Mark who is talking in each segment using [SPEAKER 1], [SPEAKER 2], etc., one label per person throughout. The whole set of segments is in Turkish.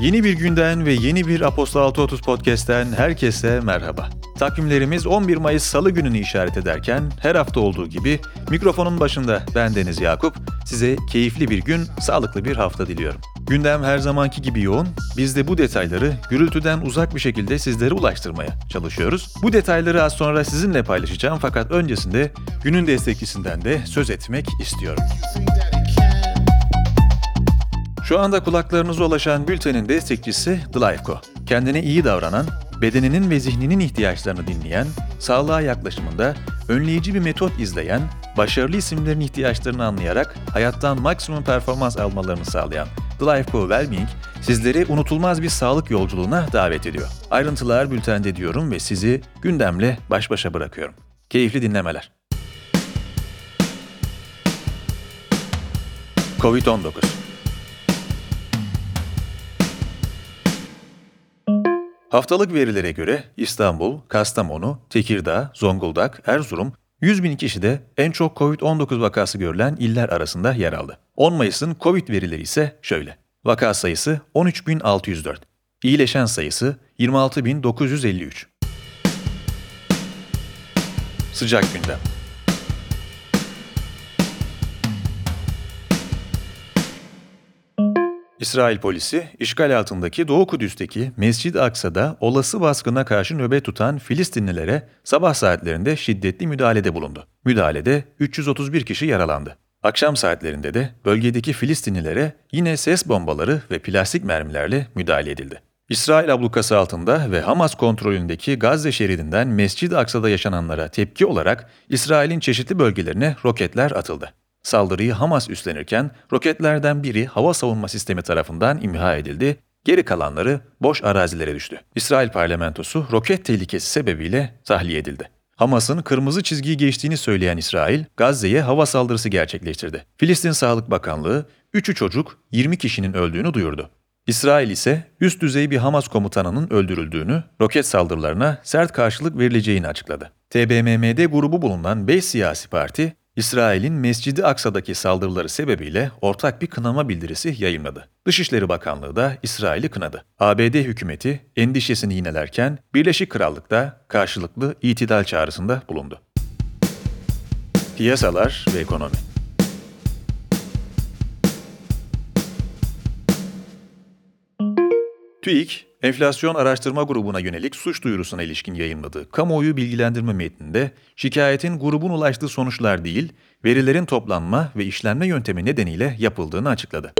[SPEAKER 1] Yeni bir günden ve yeni bir Apostol 630 Podcast'ten herkese merhaba. Takvimlerimiz 11 Mayıs Salı gününü işaret ederken her hafta olduğu gibi mikrofonun başında ben Deniz Yakup size keyifli bir gün, sağlıklı bir hafta diliyorum. Gündem her zamanki gibi yoğun. Biz de bu detayları gürültüden uzak bir şekilde sizlere ulaştırmaya çalışıyoruz. Bu detayları az sonra sizinle paylaşacağım fakat öncesinde günün destekçisinden de söz etmek istiyorum. Şu anda kulaklarınıza ulaşan bültenin destekçisi Lifeco. Kendine iyi davranan, bedeninin ve zihninin ihtiyaçlarını dinleyen, sağlığa yaklaşımında önleyici bir metot izleyen, başarılı isimlerin ihtiyaçlarını anlayarak hayattan maksimum performans almalarını sağlayan The Lifeco Wellbeing sizleri unutulmaz bir sağlık yolculuğuna davet ediyor. Ayrıntılar bültende diyorum ve sizi gündemle baş başa bırakıyorum. Keyifli dinlemeler. Covid-19 Haftalık verilere göre İstanbul, Kastamonu, Tekirdağ, Zonguldak, Erzurum 100 bin kişide en çok COVID-19 vakası görülen iller arasında yer aldı. 10 Mayıs'ın COVID verileri ise şöyle. Vaka sayısı 13.604. İyileşen sayısı 26.953. Sıcak gündem. İsrail polisi, işgal altındaki Doğu Kudüs'teki Mescid-i Aksa'da olası baskına karşı nöbet tutan Filistinlilere sabah saatlerinde şiddetli müdahalede bulundu. Müdahalede 331 kişi yaralandı. Akşam saatlerinde de bölgedeki Filistinlilere yine ses bombaları ve plastik mermilerle müdahale edildi. İsrail ablukası altında ve Hamas kontrolündeki Gazze şeridinden Mescid-i Aksa'da yaşananlara tepki olarak İsrail'in çeşitli bölgelerine roketler atıldı. Saldırıyı Hamas üstlenirken roketlerden biri hava savunma sistemi tarafından imha edildi, geri kalanları boş arazilere düştü. İsrail parlamentosu roket tehlikesi sebebiyle tahliye edildi. Hamas'ın kırmızı çizgiyi geçtiğini söyleyen İsrail, Gazze'ye hava saldırısı gerçekleştirdi. Filistin Sağlık Bakanlığı, 3'ü çocuk, 20 kişinin öldüğünü duyurdu. İsrail ise üst düzey bir Hamas komutanının öldürüldüğünü, roket saldırılarına sert karşılık verileceğini açıkladı. TBMM'de grubu bulunan 5 siyasi parti, İsrail'in Mescidi Aksa'daki saldırıları sebebiyle ortak bir kınama bildirisi yayınladı. Dışişleri Bakanlığı da İsrail'i kınadı. ABD hükümeti endişesini yinelerken Birleşik Krallık'ta karşılıklı itidal çağrısında bulundu. Piyasalar ve ekonomi TÜİK, Enflasyon Araştırma Grubu'na yönelik suç duyurusuna ilişkin yayınladığı kamuoyu bilgilendirme metninde şikayetin grubun ulaştığı sonuçlar değil, verilerin toplanma ve işlenme yöntemi nedeniyle yapıldığını açıkladı.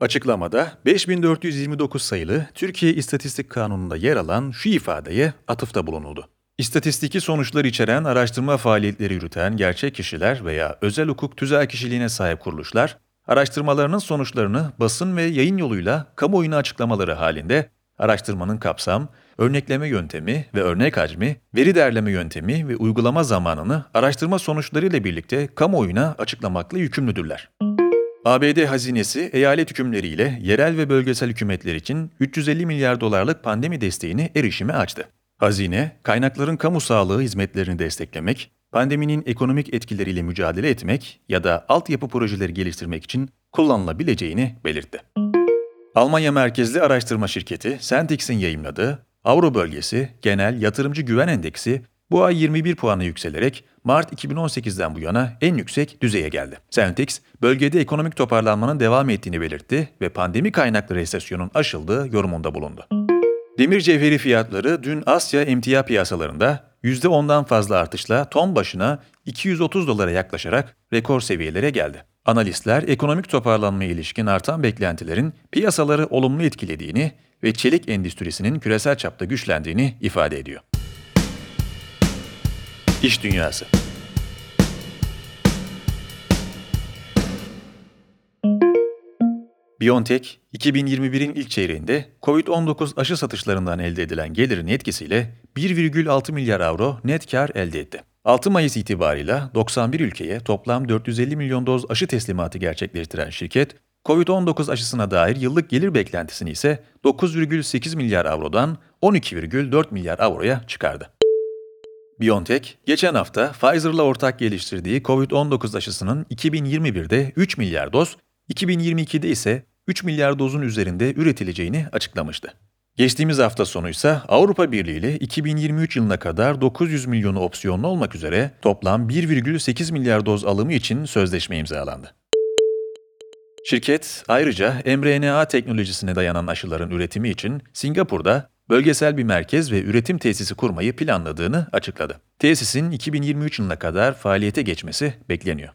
[SPEAKER 1] Açıklamada 5429 sayılı Türkiye İstatistik Kanunu'nda yer alan şu ifadeye atıfta bulunuldu. İstatistiki sonuçlar içeren araştırma faaliyetleri yürüten gerçek kişiler veya özel hukuk tüzel kişiliğine sahip kuruluşlar, araştırmalarının sonuçlarını basın ve yayın yoluyla kamuoyuna açıklamaları halinde araştırmanın kapsam, örnekleme yöntemi ve örnek hacmi, veri derleme yöntemi ve uygulama zamanını araştırma sonuçları ile birlikte kamuoyuna açıklamakla yükümlüdürler. ABD hazinesi eyalet hükümleriyle yerel ve bölgesel hükümetler için 350 milyar dolarlık pandemi desteğini erişime açtı. Hazine, kaynakların kamu sağlığı hizmetlerini desteklemek, pandeminin ekonomik etkileriyle mücadele etmek ya da altyapı projeleri geliştirmek için kullanılabileceğini belirtti. Almanya merkezli araştırma şirketi Sentix'in yayımladığı Avro Bölgesi Genel Yatırımcı Güven Endeksi bu ay 21 puanı yükselerek Mart 2018'den bu yana en yüksek düzeye geldi. Sentix, bölgede ekonomik toparlanmanın devam ettiğini belirtti ve pandemi kaynaklı resesyonun aşıldığı yorumunda bulundu. Demir cevheri fiyatları dün Asya emtia piyasalarında %10'dan fazla artışla ton başına 230 dolara yaklaşarak rekor seviyelere geldi. Analistler ekonomik toparlanmaya ilişkin artan beklentilerin piyasaları olumlu etkilediğini ve çelik endüstrisinin küresel çapta güçlendiğini ifade ediyor. İş Dünyası BioNTech, 2021'in ilk çeyreğinde COVID-19 aşı satışlarından elde edilen gelirin etkisiyle 1,6 milyar avro net kar elde etti. 6 Mayıs itibarıyla 91 ülkeye toplam 450 milyon doz aşı teslimatı gerçekleştiren şirket, COVID-19 aşısına dair yıllık gelir beklentisini ise 9,8 milyar avrodan 12,4 milyar avroya çıkardı. BioNTech, geçen hafta Pfizer'la ortak geliştirdiği COVID-19 aşısının 2021'de 3 milyar doz, 2022'de ise 3 milyar dozun üzerinde üretileceğini açıklamıştı. Geçtiğimiz hafta sonu ise Avrupa Birliği ile 2023 yılına kadar 900 milyonu opsiyonlu olmak üzere toplam 1,8 milyar doz alımı için sözleşme imzalandı. Şirket ayrıca mRNA teknolojisine dayanan aşıların üretimi için Singapur'da bölgesel bir merkez ve üretim tesisi kurmayı planladığını açıkladı. Tesisin 2023 yılına kadar faaliyete geçmesi bekleniyor.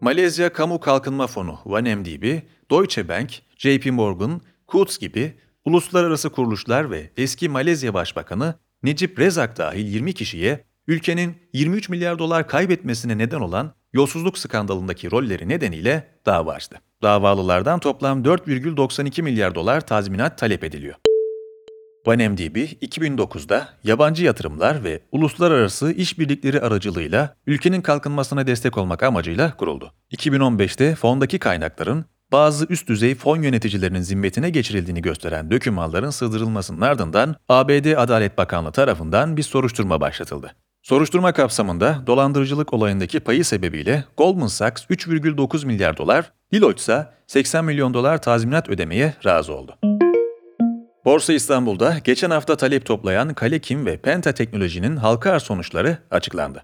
[SPEAKER 1] Malezya Kamu Kalkınma Fonu OneMDB, Deutsche Bank, JP Morgan, Coutts gibi uluslararası kuruluşlar ve eski Malezya Başbakanı Necip Rezak dahil 20 kişiye ülkenin 23 milyar dolar kaybetmesine neden olan yolsuzluk skandalındaki rolleri nedeniyle dava açtı. Davalılardan toplam 4,92 milyar dolar tazminat talep ediliyor. OneMDB 2009'da yabancı yatırımlar ve uluslararası işbirlikleri aracılığıyla ülkenin kalkınmasına destek olmak amacıyla kuruldu. 2015'te fondaki kaynakların bazı üst düzey fon yöneticilerinin zimmetine geçirildiğini gösteren dökümanların sığdırılmasının ardından ABD Adalet Bakanlığı tarafından bir soruşturma başlatıldı. Soruşturma kapsamında dolandırıcılık olayındaki payı sebebiyle Goldman Sachs 3,9 milyar dolar, Deloitte ise 80 milyon dolar tazminat ödemeye razı oldu. Borsa İstanbul'da geçen hafta talep toplayan Kalekim ve Penta Teknoloji'nin halka arz sonuçları açıklandı.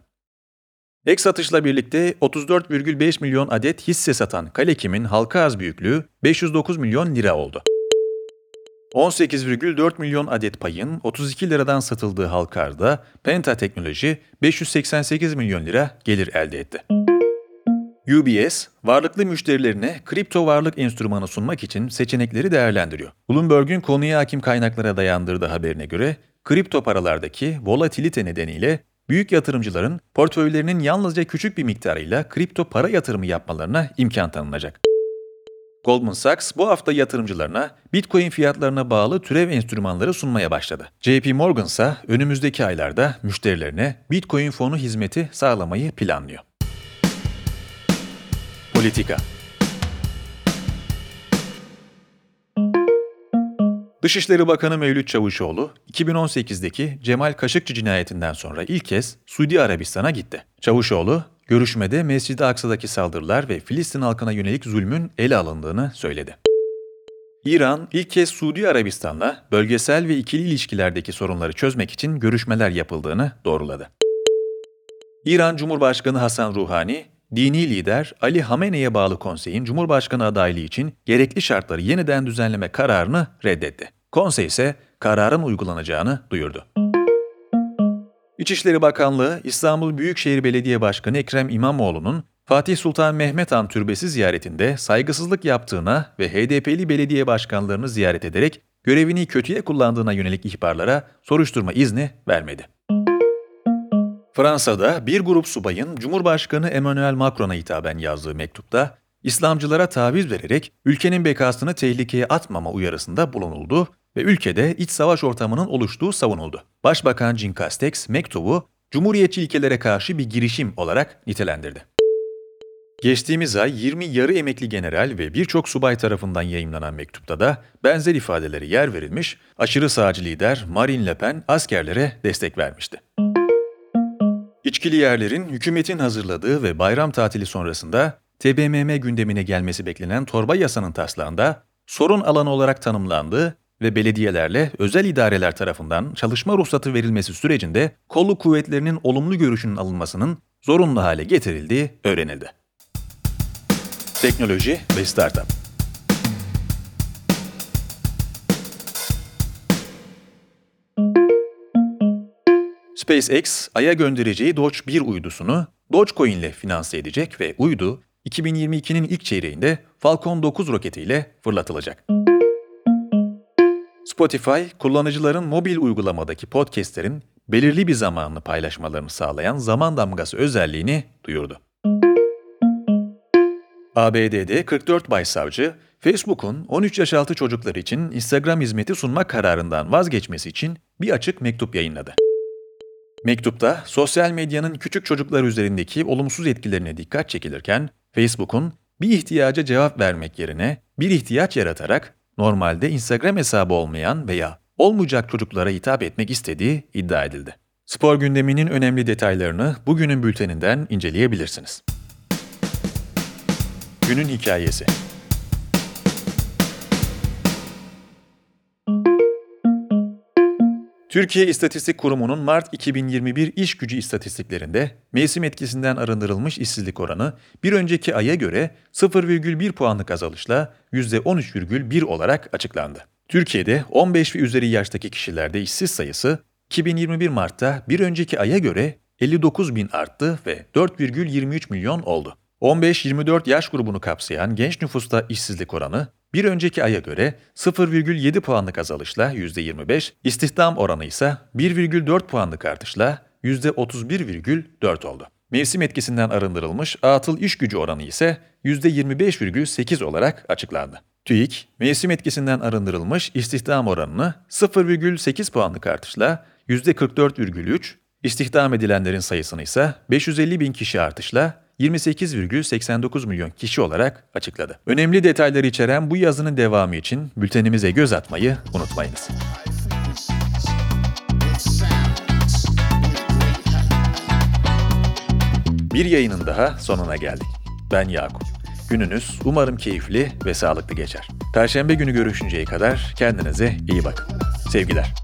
[SPEAKER 1] Ek satışla birlikte 34,5 milyon adet hisse satan Kalekim'in halka arz büyüklüğü 509 milyon lira oldu. 18,4 milyon adet payın 32 liradan satıldığı halka arzda Penta Teknoloji 588 milyon lira gelir elde etti. UBS, varlıklı müşterilerine kripto varlık enstrümanı sunmak için seçenekleri değerlendiriyor. Bloomberg'un konuya hakim kaynaklara dayandırdığı haberine göre, kripto paralardaki volatilite nedeniyle büyük yatırımcıların portföylerinin yalnızca küçük bir miktarıyla kripto para yatırımı yapmalarına imkan tanınacak. Goldman Sachs bu hafta yatırımcılarına Bitcoin fiyatlarına bağlı türev enstrümanları sunmaya başladı. JP Morgan ise önümüzdeki aylarda müşterilerine Bitcoin fonu hizmeti sağlamayı planlıyor. Politika Dışişleri Bakanı Mevlüt Çavuşoğlu, 2018'deki Cemal Kaşıkçı cinayetinden sonra ilk kez Suudi Arabistan'a gitti. Çavuşoğlu, görüşmede Mescid-i Aksa'daki saldırılar ve Filistin halkına yönelik zulmün ele alındığını söyledi. İran, ilk kez Suudi Arabistan'la bölgesel ve ikili ilişkilerdeki sorunları çözmek için görüşmeler yapıldığını doğruladı. İran Cumhurbaşkanı Hasan Ruhani, dini lider Ali Hamene'ye bağlı konseyin Cumhurbaşkanı adaylığı için gerekli şartları yeniden düzenleme kararını reddetti. Konsey ise kararın uygulanacağını duyurdu. İçişleri Bakanlığı, İstanbul Büyükşehir Belediye Başkanı Ekrem İmamoğlu'nun Fatih Sultan Mehmet Han Türbesi ziyaretinde saygısızlık yaptığına ve HDP'li belediye başkanlarını ziyaret ederek görevini kötüye kullandığına yönelik ihbarlara soruşturma izni vermedi. Fransa'da bir grup subayın Cumhurbaşkanı Emmanuel Macron'a hitaben yazdığı mektupta İslamcılara taviz vererek ülkenin bekasını tehlikeye atmama uyarısında bulunuldu ve ülkede iç savaş ortamının oluştuğu savunuldu. Başbakan Jean Castex mektubu Cumhuriyetçi ilkelere karşı bir girişim olarak nitelendirdi. Geçtiğimiz ay 20 yarı emekli general ve birçok subay tarafından yayımlanan mektupta da benzer ifadeleri yer verilmiş, aşırı sağcı lider Marine Le Pen askerlere destek vermişti. İçkili yerlerin hükümetin hazırladığı ve bayram tatili sonrasında TBMM gündemine gelmesi beklenen torba yasanın taslağında sorun alanı olarak tanımlandığı ve belediyelerle özel idareler tarafından çalışma ruhsatı verilmesi sürecinde kolluk kuvvetlerinin olumlu görüşünün alınmasının zorunlu hale getirildiği öğrenildi. Teknoloji ve Startup SpaceX, Ay'a göndereceği Doge 1 uydusunu Dogecoin ile finanse edecek ve uydu 2022'nin ilk çeyreğinde Falcon 9 roketiyle fırlatılacak. Spotify, kullanıcıların mobil uygulamadaki podcastlerin belirli bir zamanını paylaşmalarını sağlayan zaman damgası özelliğini duyurdu. ABD'de 44 başsavcı, Facebook'un 13 yaş altı çocuklar için Instagram hizmeti sunma kararından vazgeçmesi için bir açık mektup yayınladı. Mektupta sosyal medyanın küçük çocuklar üzerindeki olumsuz etkilerine dikkat çekilirken, Facebook'un bir ihtiyaca cevap vermek yerine bir ihtiyaç yaratarak normalde Instagram hesabı olmayan veya olmayacak çocuklara hitap etmek istediği iddia edildi. Spor gündeminin önemli detaylarını bugünün bülteninden inceleyebilirsiniz. Günün hikayesi Türkiye İstatistik Kurumu'nun Mart 2021 iş gücü istatistiklerinde mevsim etkisinden arındırılmış işsizlik oranı bir önceki aya göre 0,1 puanlık azalışla %13,1 olarak açıklandı. Türkiye'de 15 ve üzeri yaştaki kişilerde işsiz sayısı 2021 Mart'ta bir önceki aya göre 59 bin arttı ve 4,23 milyon oldu. 15-24 yaş grubunu kapsayan genç nüfusta işsizlik oranı bir önceki aya göre 0,7 puanlık azalışla %25, istihdam oranı ise 1,4 puanlık artışla %31,4 oldu. Mevsim etkisinden arındırılmış atıl iş gücü oranı ise %25,8 olarak açıklandı. TÜİK, mevsim etkisinden arındırılmış istihdam oranını 0,8 puanlık artışla %44,3, istihdam edilenlerin sayısını ise 550 bin kişi artışla 28,89 milyon kişi olarak açıkladı. Önemli detayları içeren bu yazının devamı için bültenimize göz atmayı unutmayınız. Bir yayının daha sonuna geldik. Ben Yakup. Gününüz umarım keyifli ve sağlıklı geçer. Perşembe günü görüşünceye kadar kendinize iyi bakın. Sevgiler.